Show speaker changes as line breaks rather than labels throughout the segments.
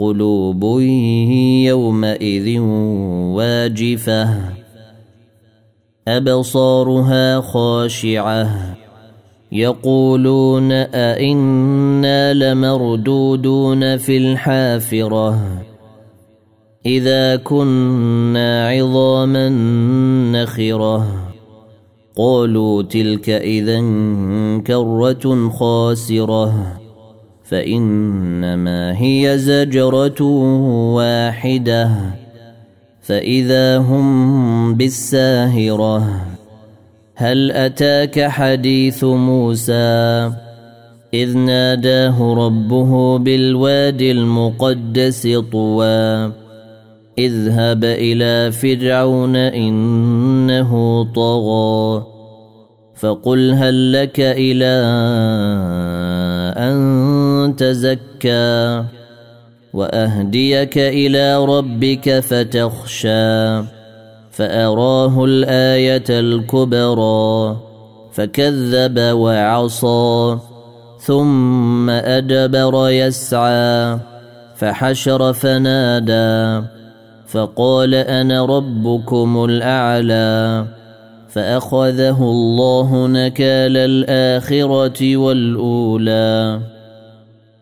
قلوب يومئذ واجفة. أبصارها خاشعة. يقولون أئنا لمردودون في الحافرة. إذا كنا عظاما نخرة. قالوا تلك اذا كرة خاسرة. فإنما هي زجرة واحدة. فإذا هم بالساهرة هل أتاك حديث موسى؟ إذ ناداه ربه بالواد المقدس طوى. اذهب إلى فرعون إنه طغى فقل هل لك إلى تزكى وأهديك إلى ربك فتخشى فأراه الآية الكبرى فكذب وعصى ثم أدبر يسعى فحشر فنادى فقال أنا ربكم الأعلى فأخذه الله نكال الآخرة والأولى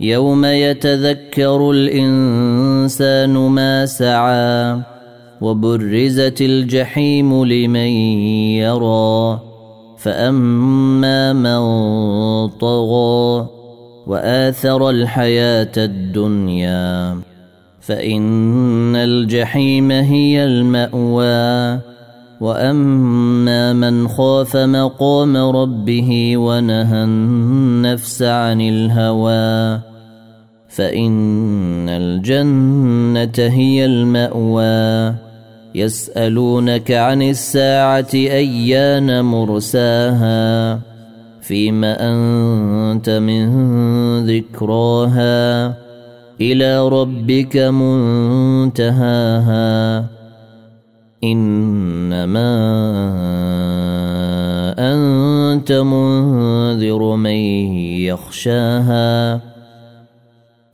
يوم يتذكر الإنسان ما سعى وبرزت الجحيم لمن يرى فأما من طغى وآثر الحياة الدنيا فإن الجحيم هي المأوى وأما من خاف مقام ربه ونهى النفس عن الهوى فإن الجنة هي المأوى. يسألونك عن الساعة أيان مرساها. فيم أنت من ذكراها. إلى ربك منتهاها. إنما أنت منذر من يخشاها.